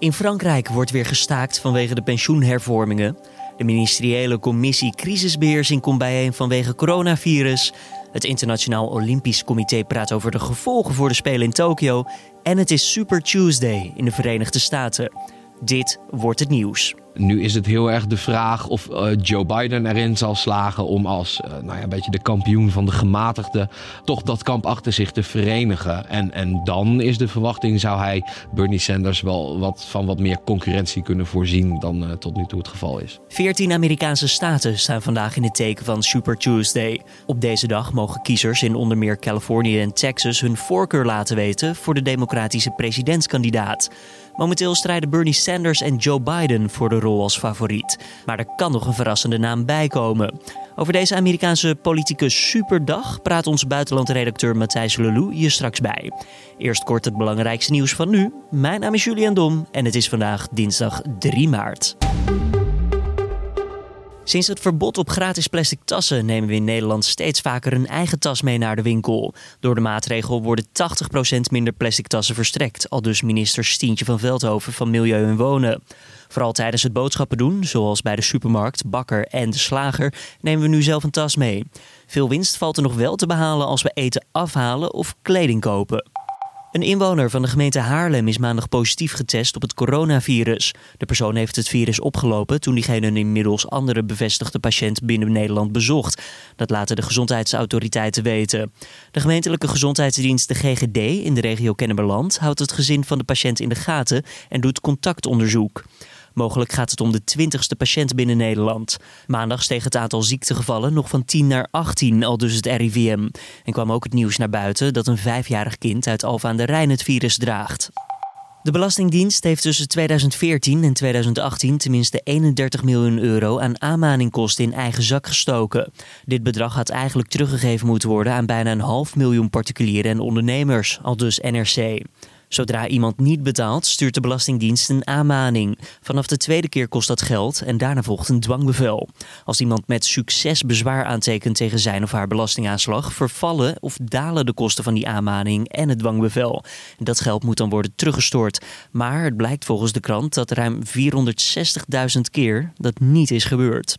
In Frankrijk wordt weer gestaakt vanwege de pensioenhervormingen. De ministeriële commissie crisisbeheersing komt bijeen vanwege coronavirus. Het Internationaal Olympisch Comité praat over de gevolgen voor de Spelen in Tokio. En het is Super Tuesday in de Verenigde Staten. Dit wordt het nieuws. Nu is het heel erg de vraag of uh, Joe Biden erin zal slagen om als uh, nou ja, een beetje de kampioen van de gematigden toch dat kamp achter zich te verenigen. En, en dan is de verwachting, zou hij Bernie Sanders wel wat, van wat meer concurrentie kunnen voorzien dan uh, tot nu toe het geval is. 14 Amerikaanse staten staan vandaag in het teken van Super Tuesday. Op deze dag mogen kiezers in onder meer Californië en Texas hun voorkeur laten weten voor de democratische presidentskandidaat. Momenteel strijden Bernie Sanders en Joe Biden voor de rol als favoriet. Maar er kan nog een verrassende naam bij komen. Over deze Amerikaanse politieke superdag praat onze buitenlandredacteur Matthijs Lelou je straks bij. Eerst kort het belangrijkste nieuws van nu. Mijn naam is Julian Dom en het is vandaag dinsdag 3 maart. Sinds het verbod op gratis plastic tassen nemen we in Nederland steeds vaker een eigen tas mee naar de winkel. Door de maatregel worden 80% minder plastic tassen verstrekt, al dus minister Stientje van Veldhoven van Milieu en Wonen. Vooral tijdens het boodschappen doen, zoals bij de supermarkt, bakker en de slager, nemen we nu zelf een tas mee. Veel winst valt er nog wel te behalen als we eten afhalen of kleding kopen. Een inwoner van de gemeente Haarlem is maandag positief getest op het coronavirus. De persoon heeft het virus opgelopen toen diegene een inmiddels andere bevestigde patiënt binnen Nederland bezocht. Dat laten de gezondheidsautoriteiten weten. De gemeentelijke gezondheidsdienst, de GGD, in de regio Kennemerland houdt het gezin van de patiënt in de gaten en doet contactonderzoek. Mogelijk gaat het om de twintigste patiënt binnen Nederland. Maandag steeg het aantal ziektegevallen nog van 10 naar 18, al dus het RIVM. En kwam ook het nieuws naar buiten dat een vijfjarig kind uit Alfa aan de Rijn het virus draagt. De Belastingdienst heeft tussen 2014 en 2018 tenminste 31 miljoen euro aan aanmaningkosten in eigen zak gestoken. Dit bedrag had eigenlijk teruggegeven moeten worden aan bijna een half miljoen particulieren en ondernemers, al dus NRC. Zodra iemand niet betaalt, stuurt de Belastingdienst een aanmaning. Vanaf de tweede keer kost dat geld en daarna volgt een dwangbevel. Als iemand met succes bezwaar aantekent tegen zijn of haar belastingaanslag, vervallen of dalen de kosten van die aanmaning en het dwangbevel. Dat geld moet dan worden teruggestort. Maar het blijkt volgens de krant dat ruim 460.000 keer dat niet is gebeurd.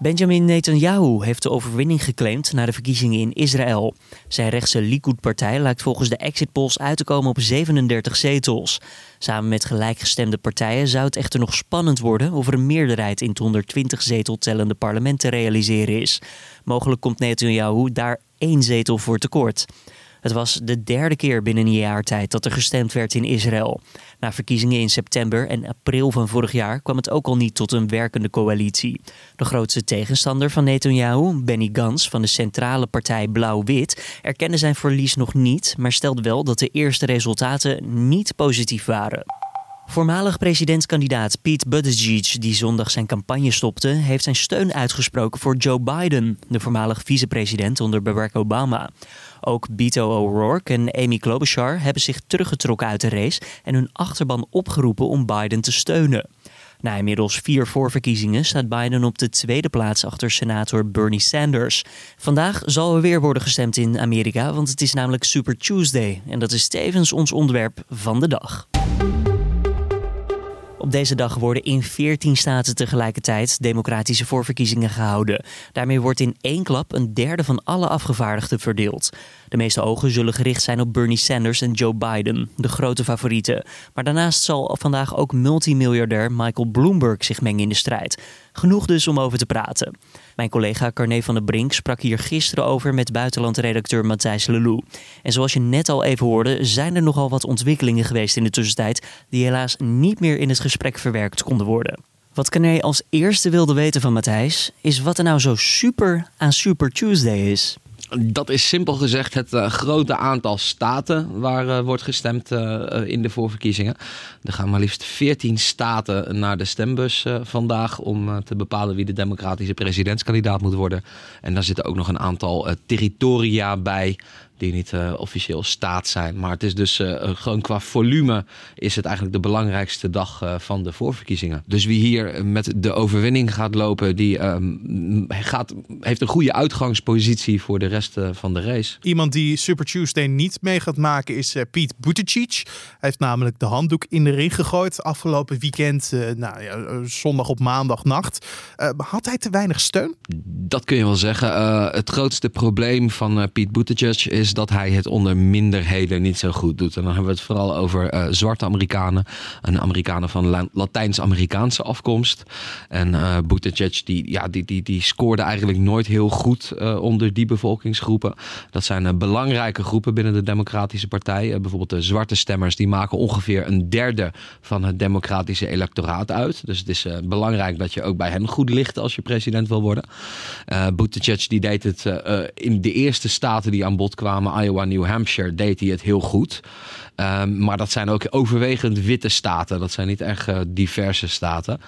Benjamin Netanyahu heeft de overwinning geclaimd na de verkiezingen in Israël. Zijn rechtse Likud-partij lijkt volgens de exit polls uit te komen op 37 zetels. Samen met gelijkgestemde partijen zou het echter nog spannend worden of er een meerderheid in het 120 zetel tellende parlement te realiseren is. Mogelijk komt Netanyahu daar één zetel voor tekort. Het was de derde keer binnen een jaar tijd dat er gestemd werd in Israël. Na verkiezingen in september en april van vorig jaar kwam het ook al niet tot een werkende coalitie. De grootste tegenstander van Netanyahu, Benny Gantz van de centrale partij Blauw-Wit, erkende zijn verlies nog niet, maar stelde wel dat de eerste resultaten niet positief waren. Voormalig presidentskandidaat Pete Buttigieg, die zondag zijn campagne stopte, heeft zijn steun uitgesproken voor Joe Biden, de voormalig vicepresident onder Barack Obama. Ook Beto O'Rourke en Amy Klobuchar hebben zich teruggetrokken uit de race en hun achterban opgeroepen om Biden te steunen. Na inmiddels vier voorverkiezingen staat Biden op de tweede plaats achter senator Bernie Sanders. Vandaag zal er weer worden gestemd in Amerika, want het is namelijk Super Tuesday en dat is tevens ons onderwerp van de dag. Op deze dag worden in 14 staten tegelijkertijd democratische voorverkiezingen gehouden. Daarmee wordt in één klap een derde van alle afgevaardigden verdeeld. De meeste ogen zullen gericht zijn op Bernie Sanders en Joe Biden, de grote favorieten. Maar daarnaast zal vandaag ook multimiljardair Michael Bloomberg zich mengen in de strijd. Genoeg dus om over te praten. Mijn collega Carne van der Brink sprak hier gisteren over met buitenlandredacteur Matthijs Lelou. En zoals je net al even hoorde, zijn er nogal wat ontwikkelingen geweest in de tussentijd die helaas niet meer in het gesprek verwerkt konden worden. Wat Carne als eerste wilde weten van Matthijs is wat er nou zo super aan Super Tuesday is. Dat is simpel gezegd het uh, grote aantal staten waar uh, wordt gestemd uh, in de voorverkiezingen. Er gaan maar liefst 14 staten naar de stembus vandaag om te bepalen wie de democratische presidentskandidaat moet worden. En daar zitten ook nog een aantal territoria bij die niet officieel staat zijn. Maar het is dus gewoon qua volume is het eigenlijk de belangrijkste dag van de voorverkiezingen. Dus wie hier met de overwinning gaat lopen, die ehm, gaat, heeft een goede uitgangspositie voor de rest van de race. Iemand die Super Tuesday niet mee gaat maken is Piet Buttigieg. Hij heeft namelijk de handdoek in de ring gegooid afgelopen weekend, nou, ja, eh, zondag op maandagnacht. Had hij te weinig steun? Dat kun je wel zeggen. het grootste probleem van Piet Buttigieg is dat hij het onder minderheden niet zo goed doet. En dan hebben we het vooral over zwarte Amerikanen en Amerikanen van Latijns-Amerikaanse afkomst. En Buttigieg die, ja, die, die, die scoorde eigenlijk nooit heel goed onder die bevolkingsgroepen. Dat zijn belangrijke groepen binnen de Democratische Partij. bijvoorbeeld de zwarte stemmers, die maken ongeveer een derde van het democratische electoraat uit. Dus het is uh, belangrijk dat je ook bij hen goed ligt als je president wil worden. Uh, Buttigieg die deed het uh, in de eerste staten die aan bod kwamen, Iowa, New Hampshire, deed hij het heel goed. Um, maar dat zijn ook overwegend witte staten. Dat zijn niet echt diverse staten.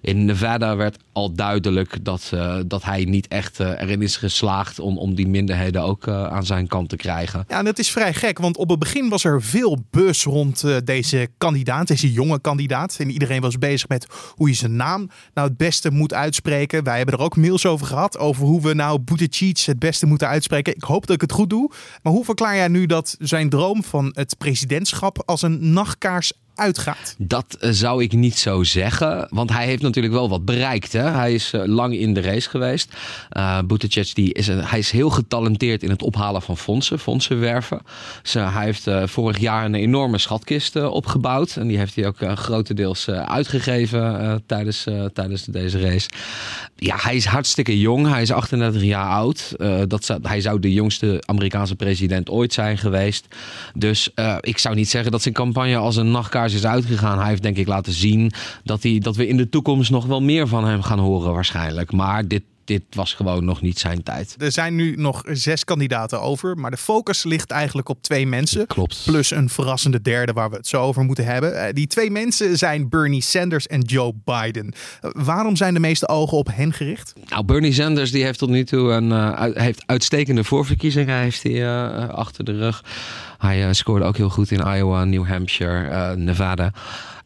In Nevada werd al duidelijk dat, uh, dat hij niet echt uh, erin is geslaagd om, om die minderheden ook aan zijn kant te krijgen. Ja, en dat is vrij gek, want op het begin was er veel bus rond deze kandidaat, deze jonge kandidaat. En iedereen was bezig met hoe je zijn naam nou het beste moet uitspreken. Wij hebben er ook mails over gehad, over hoe we nou Buttigieg het beste moeten uitspreken. Ik hoop dat ik het goed doe. Maar hoe verklaar jij nu dat zijn droom van het presidentschap als een nachtkaars uitgaat. Dat eh, zou ik niet zo zeggen. Want hij heeft natuurlijk wel wat bereikt. Hè? Hij is eh, lang in de race geweest. Uh, die is, hij is heel getalenteerd in het ophalen van fondsen. Fondsen werven. Dus, hij heeft vorig jaar een enorme schatkist opgebouwd. En die heeft hij ook grotendeels uitgegeven tijdens, tijdens deze race. Ja, hij is hartstikke jong. Hij is 38 jaar oud. dat zou, hij zou de jongste Amerikaanse president ooit zijn geweest. Dus ik zou niet zeggen dat zijn campagne als een nachtkaart is uitgegaan. Hij heeft denk ik laten zien dat, hij, dat we in de toekomst nog wel meer van hem gaan horen waarschijnlijk. Maar dit, dit was gewoon nog niet zijn tijd. Er zijn nu nog zes kandidaten over, maar de focus ligt eigenlijk op twee mensen. Klopt. Plus een verrassende derde waar we het zo over moeten hebben. Eh, die twee mensen zijn Bernie Sanders en Joe Biden. Eh, waarom zijn de meeste ogen op hen gericht? Nou, Bernie Sanders die heeft tot nu toe een uh, heeft uitstekende voorverkiezingen heeft hij, uh, achter de rug. Hij scoorde ook heel goed in Iowa, New Hampshire, Nevada.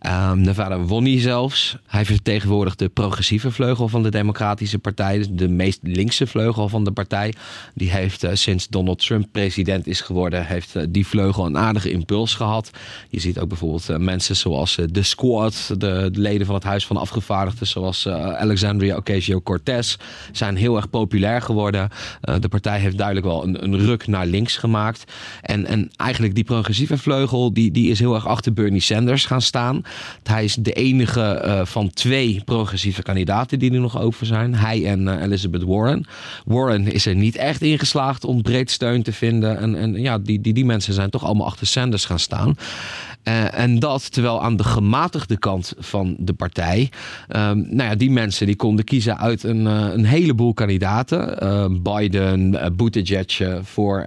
Um, Nevada won hij zelfs. Hij vertegenwoordigt de progressieve vleugel van de Democratische Partij. Dus de meest linkse vleugel van de partij. Die heeft uh, sinds Donald Trump president is geworden, heeft die vleugel een aardige impuls gehad. Je ziet ook bijvoorbeeld mensen zoals de Squad, de, de, leden van het Huis van Afgevaardigden, zoals Alexandria Ocasio-Cortez, zijn heel erg populair geworden. de partij heeft duidelijk wel een, een ruk naar links gemaakt. En, en eigenlijk die progressieve vleugel, die, die is heel erg achter Bernie Sanders gaan staan. Hij is de enige uh, van twee progressieve kandidaten die er nog over zijn. Hij en uh, Elizabeth Warren. Warren is er niet echt in geslaagd om breed steun te vinden. En, en ja, die, die, die mensen zijn toch allemaal achter Sanders gaan staan. Uh, en dat terwijl aan de gematigde kant van de partij, um, nou ja, die mensen die konden kiezen uit een, uh, een heleboel kandidaten. Uh, Biden, Buttigieg voor,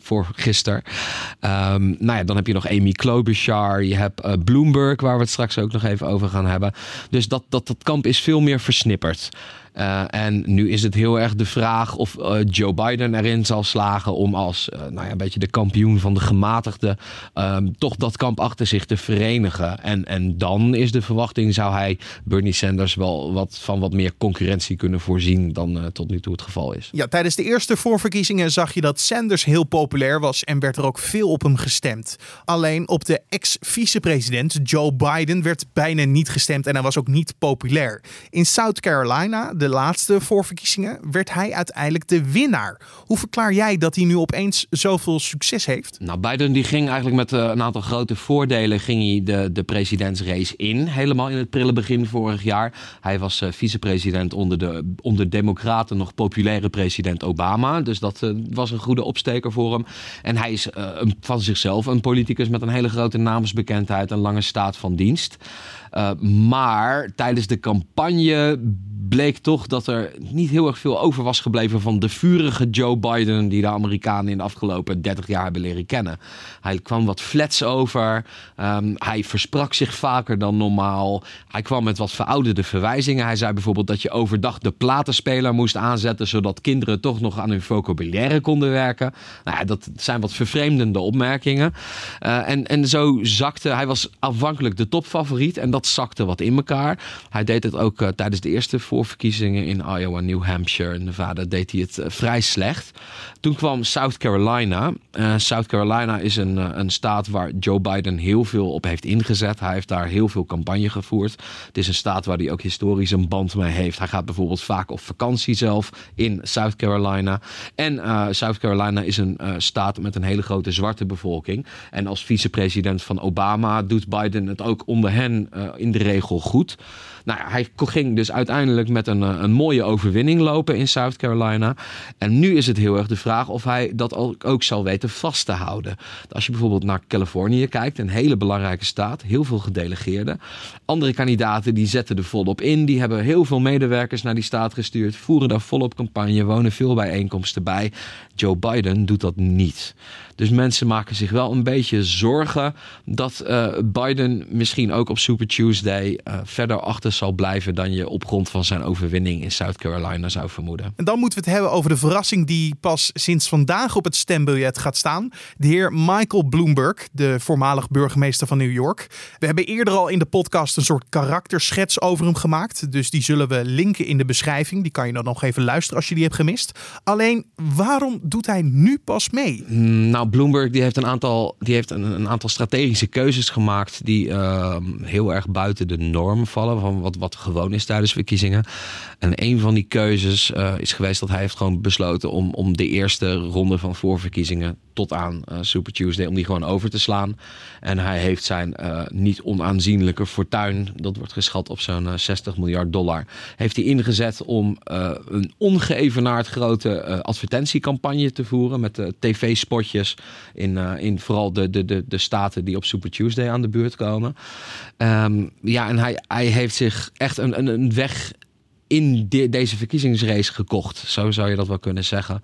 voor gisteren. Um, nou ja, dan heb je nog Amy Klobuchar, je hebt Bloomberg, waar we het straks ook nog even over gaan hebben. Dus dat, dat, dat kamp is veel meer versnipperd. Uh, en nu is het heel erg de vraag of uh, Joe Biden erin zal slagen om als uh, nou ja, een beetje de kampioen van de gematigde um, toch dat kamp achter zich te verenigen. En, en dan is de verwachting, zou hij Bernie Sanders wel wat van wat meer concurrentie kunnen voorzien dan tot nu toe het geval is. Ja, tijdens de eerste voorverkiezingen zag je dat Sanders heel populair was en werd er ook veel op hem gestemd. Alleen op de ex-vicepresident Joe Biden werd bijna niet gestemd en hij was ook niet populair. In South Carolina, de laatste voorverkiezingen werd hij uiteindelijk de winnaar. Hoe verklaar jij dat hij nu opeens zoveel succes heeft? Nou, Biden die ging eigenlijk met uh, een aantal grote voordelen ging hij de, de presidentsrace in. Helemaal in het prille begin vorig jaar. Hij was uh, vicepresident onder de onder democraten nog populaire president Obama. Dus dat uh, was een goede opsteker voor hem. En hij is een, van zichzelf een politicus met een hele grote naamsbekendheid en lange staat van dienst. maar tijdens de campagne bleek toch dat er niet heel erg veel over was gebleven van de vurige Joe Biden die de Amerikanen in de afgelopen 30 jaar hebben leren kennen. Hij kwam wat flats over. Ehm, hij versprak zich vaker dan normaal. Hij kwam met wat verouderde verwijzingen. Hij zei bijvoorbeeld dat je overdag de platenspeler moest aanzetten zodat kinderen toch nog aan hun vocabulaire konden werken. Nou dat zijn wat vervreemdende opmerkingen. Uh, en, en zo zakte, hij was aanvankelijk de topfavoriet en dat zakte wat in elkaar. Hij deed het ook uh, tijdens de eerste voorverkiezingen in Iowa, New Hampshire en Nevada deed hij het uh, vrij slecht. Toen kwam South Carolina. South Carolina is een, een staat waar Joe Biden heel veel op heeft ingezet. Hij heeft daar heel veel campagne gevoerd. Het is een staat waar hij ook historisch een band mee heeft. Hij gaat bijvoorbeeld vaak op vakantie zelf in South Carolina. En South Carolina is een staat met een hele grote zwarte bevolking. En als vicepresident van Obama doet Biden het ook onder hen in de regel goed. Nou hij ging dus uiteindelijk met een, een mooie overwinning lopen in South Carolina. En nu is het heel erg de vraag of hij dat ook, ook zal weten vast te houden. Als je bijvoorbeeld naar Californië kijkt, een hele belangrijke staat, heel veel gedelegeerden. Andere kandidaten die zetten er volop in, die hebben heel veel medewerkers naar die staat gestuurd, voeren daar volop campagne, wonen veel bijeenkomsten bij. Joe Biden doet dat niet. Dus mensen maken zich wel een beetje zorgen dat uh, Biden misschien ook op Super Tuesday uh, verder achter zal blijven dan je op grond van zijn overwinning in South Carolina zou vermoeden. En dan moeten we het hebben over de verrassing die pas sinds vandaag op het stembiljet gaat staan. De heer Michael Bloomberg, de voormalig burgemeester van New York. We hebben eerder al in de podcast een soort karakterschets over hem gemaakt. Dus die zullen we linken in de beschrijving. Die kan je dan nog even luisteren als je die hebt gemist. Alleen, waarom doet hij nu pas mee? Nou, Bloomberg die heeft een aantal, die heeft een, een aantal strategische keuzes gemaakt die uh, heel erg buiten de norm vallen van wat, wat gewoon is tijdens verkiezingen. En een van die keuzes uh, is geweest dat hij heeft gewoon besloten om, om de eerste ronde van voorverkiezingen tot aan uh, Super Tuesday om die gewoon over te slaan. En hij heeft zijn uh, niet onaanzienlijke fortuin, dat wordt geschat op zo'n uh, 60 miljard dollar, heeft hij ingezet om een ongeëvenaard grote advertentiecampagne te voeren met tv-spotjes in, in vooral de, de, de, de staten die op Super Tuesday aan de beurt komen. Um, ja, en hij, hij heeft zich echt een, een, een weg in de, deze verkiezingsrace gekocht. Zo zou je dat wel kunnen zeggen.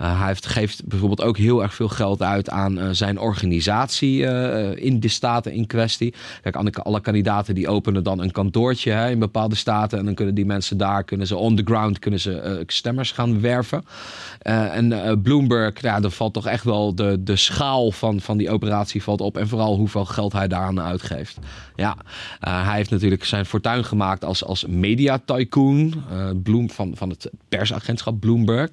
Uh, hij heeft, geeft bijvoorbeeld ook heel erg veel geld uit aan uh, zijn organisatie uh, in de staten in kwestie. Kijk, alle kandidaten die openen dan een kantoortje in bepaalde staten. En dan kunnen die mensen daar, kunnen ze on the ground, kunnen ze stemmers gaan werven. en Bloomberg, ja, er valt toch echt wel de, de schaal van, van die operatie valt op. En vooral hoeveel geld hij daaraan uitgeeft. Ja, hij heeft natuurlijk zijn fortuin gemaakt als, als media tycoon. Bloem, van, van het persagentschap Bloomberg.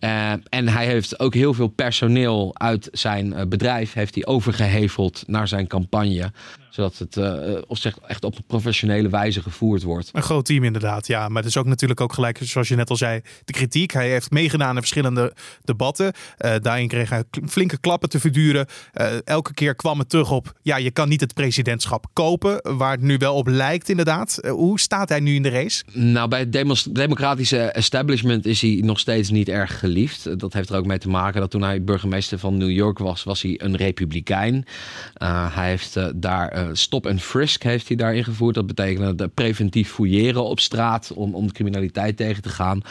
Uh, en hij heeft ook heel veel personeel uit zijn uh, bedrijf heeft hij overgeheveld naar zijn campagne zodat het uh, of zeg, echt op een professionele wijze gevoerd wordt. Een groot team inderdaad, ja. Maar het is ook natuurlijk ook gelijk, zoals je net al zei, de kritiek. Hij heeft meegedaan in verschillende debatten. Uh, daarin kreeg hij flinke klappen te verduren. Uh, elke keer kwam het terug op, ja, je kan niet het presidentschap kopen. Waar het nu wel op lijkt inderdaad. hoe staat hij nu in de race? Nou, bij het democratische establishment is hij nog steeds niet erg geliefd. Dat heeft er ook mee te maken dat toen hij burgemeester van New York was, was hij een republikein. hij heeft daar stop en frisk heeft hij daar ingevoerd. Dat betekent dat preventief fouilleren op straat om, om criminaliteit tegen te gaan.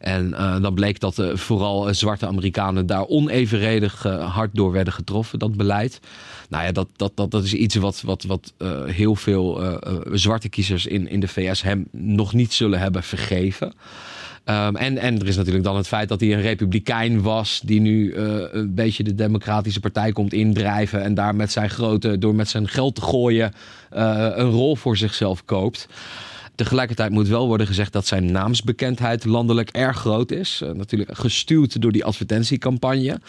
En uh, dan bleek dat uh, vooral zwarte Amerikanen daar onevenredig hard door werden getroffen, dat beleid. Nou ja, dat, dat, dat, dat is iets wat, wat, wat heel veel zwarte kiezers in, in de VS hem nog niet zullen hebben vergeven. Um, en, en er is natuurlijk dan het feit dat hij een republikein was, die nu uh, een beetje de Democratische Partij komt indrijven en daar met zijn grote, door met zijn geld te gooien, uh, een rol voor zichzelf koopt. Tegelijkertijd moet wel worden gezegd dat zijn naamsbekendheid landelijk erg groot is. Uh, natuurlijk gestuurd door die advertentiecampagne.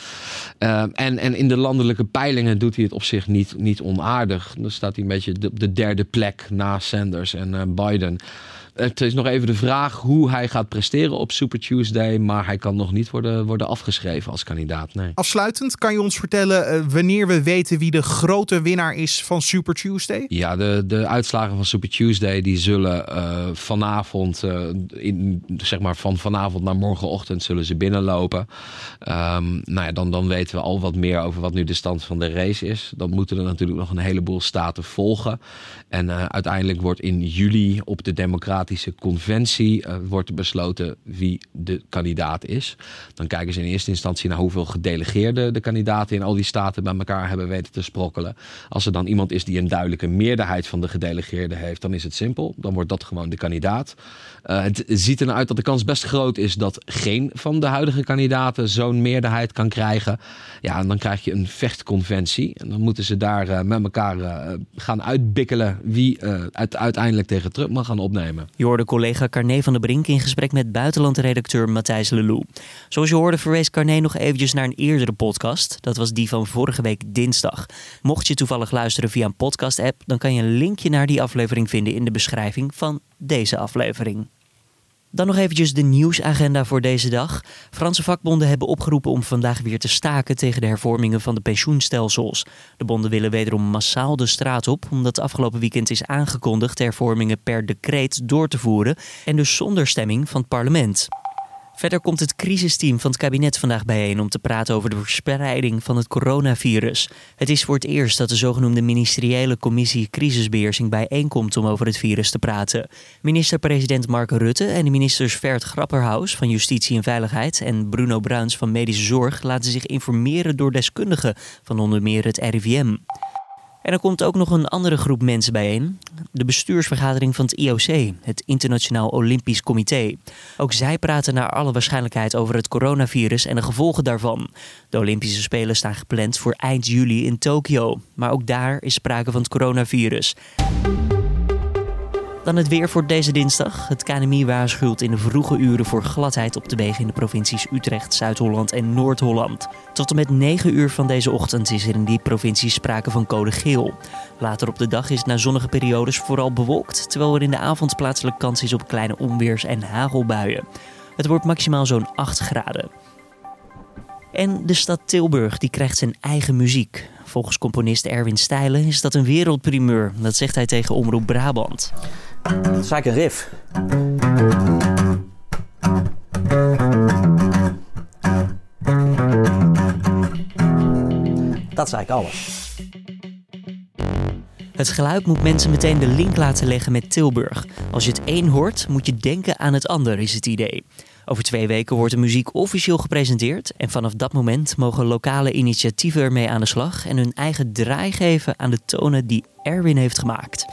Uh, en, en in de landelijke peilingen doet hij het op zich niet, niet onaardig. Dan staat hij een beetje op de, de derde plek na Sanders en Biden. Het is nog even de vraag hoe hij gaat presteren op Super Tuesday. Maar hij kan nog niet worden, worden afgeschreven als kandidaat. Nee. Afsluitend, kan je ons vertellen uh, wanneer we weten wie de grote winnaar is van Super Tuesday? Ja, de, de uitslagen van Super Tuesday die zullen uh, vanavond, uh, in, zeg maar van vanavond naar morgenochtend zullen ze binnenlopen. Um, nou ja, dan, dan weten we al wat meer over wat nu de stand van de race is. Dan moeten er natuurlijk nog een heleboel staten volgen. En uiteindelijk wordt in juli op de Democraten democratische conventie uh, wordt besloten wie de kandidaat is. Dan kijken ze in eerste instantie naar hoeveel gedelegeerden de kandidaten in al die staten bij elkaar hebben weten te sprokkelen. Als er dan iemand is die een duidelijke meerderheid van de gedelegeerden heeft, dan is het simpel. Dan wordt dat gewoon de kandidaat. Uh, het ziet er nou uit dat de kans best groot is dat geen van de huidige kandidaten zo'n meerderheid kan krijgen. Ja, en dan krijg je een vechtconventie. En dan moeten ze daar uh, met elkaar uh, gaan uitbikkelen wie het uiteindelijk tegen Trump mag gaan opnemen. Je hoorde collega Carné van der Brink in gesprek met buitenlandredacteur Matthijs Lelou. Zoals je hoorde verwees Carné nog eventjes naar een eerdere podcast. Dat was die van vorige week dinsdag. Mocht je toevallig luisteren via een podcast-app, dan kan je een linkje naar die aflevering vinden in de beschrijving van deze aflevering. Dan nog eventjes de nieuwsagenda voor deze dag. Franse vakbonden hebben opgeroepen om vandaag weer te staken tegen de hervormingen van de pensioenstelsels. De bonden willen wederom massaal de straat op, omdat afgelopen weekend is aangekondigd hervormingen per decreet door te voeren en dus zonder stemming van het parlement. Verder komt het crisisteam van het kabinet vandaag bijeen om te praten over de verspreiding van het coronavirus. Het is voor het eerst dat de zogenoemde ministeriële commissie crisisbeheersing bijeenkomt om over het virus te praten. Minister-president Mark Rutte en de ministers Vert Grapperhaus van Justitie en Veiligheid en Bruno Bruins van Medische Zorg laten zich informeren door deskundigen van onder meer het RIVM. En er komt ook nog een andere groep mensen bijeen. De bestuursvergadering van het IOC, het Internationaal Olympisch Comité. Ook zij praten naar alle waarschijnlijkheid over het coronavirus en de gevolgen daarvan. De Olympische Spelen staan gepland voor eind juli in Tokio. Maar ook daar is sprake van het coronavirus. Dan het weer voor deze dinsdag. Het KNMI waarschuwt in de vroege uren voor gladheid op de wegen in de provincies Utrecht, Zuid-Holland en Noord-Holland. Tot en met 9 uur van deze ochtend is er in die provincies sprake van code geel. Later op de dag is het na zonnige periodes vooral bewolkt, terwijl er in de avond plaatselijk kans is op kleine onweers- en hagelbuien. Het wordt maximaal zo'n 8 graden. En de stad Tilburg die krijgt zijn eigen muziek. Volgens componist Erwin Stijlen is dat een wereldprimeur. Dat zegt hij tegen Omroep Brabant. Dat is eigenlijk een riff. Dat is eigenlijk alles. Het geluid moet mensen meteen de link laten leggen met Tilburg. Als je het een hoort, moet je denken aan het ander, is het idee. Over twee weken wordt de muziek officieel gepresenteerd en vanaf dat moment mogen lokale initiatieven ermee aan de slag en hun eigen draai geven aan de tonen die Erwin heeft gemaakt.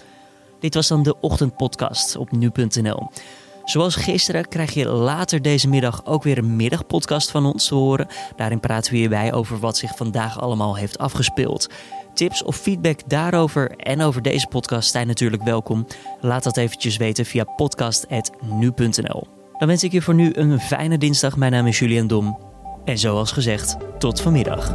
Dit was dan de ochtendpodcast op nu.nl. Zoals gisteren krijg je later deze middag ook weer een middagpodcast van ons te horen. Daarin praten we hierbij over wat zich vandaag allemaal heeft afgespeeld. Tips of feedback daarover en over deze podcast zijn natuurlijk welkom. Laat dat eventjes weten via podcast.nu.nl. Dan wens ik je voor nu een fijne dinsdag. Mijn naam is Julian Dom. En zoals gezegd, tot vanmiddag.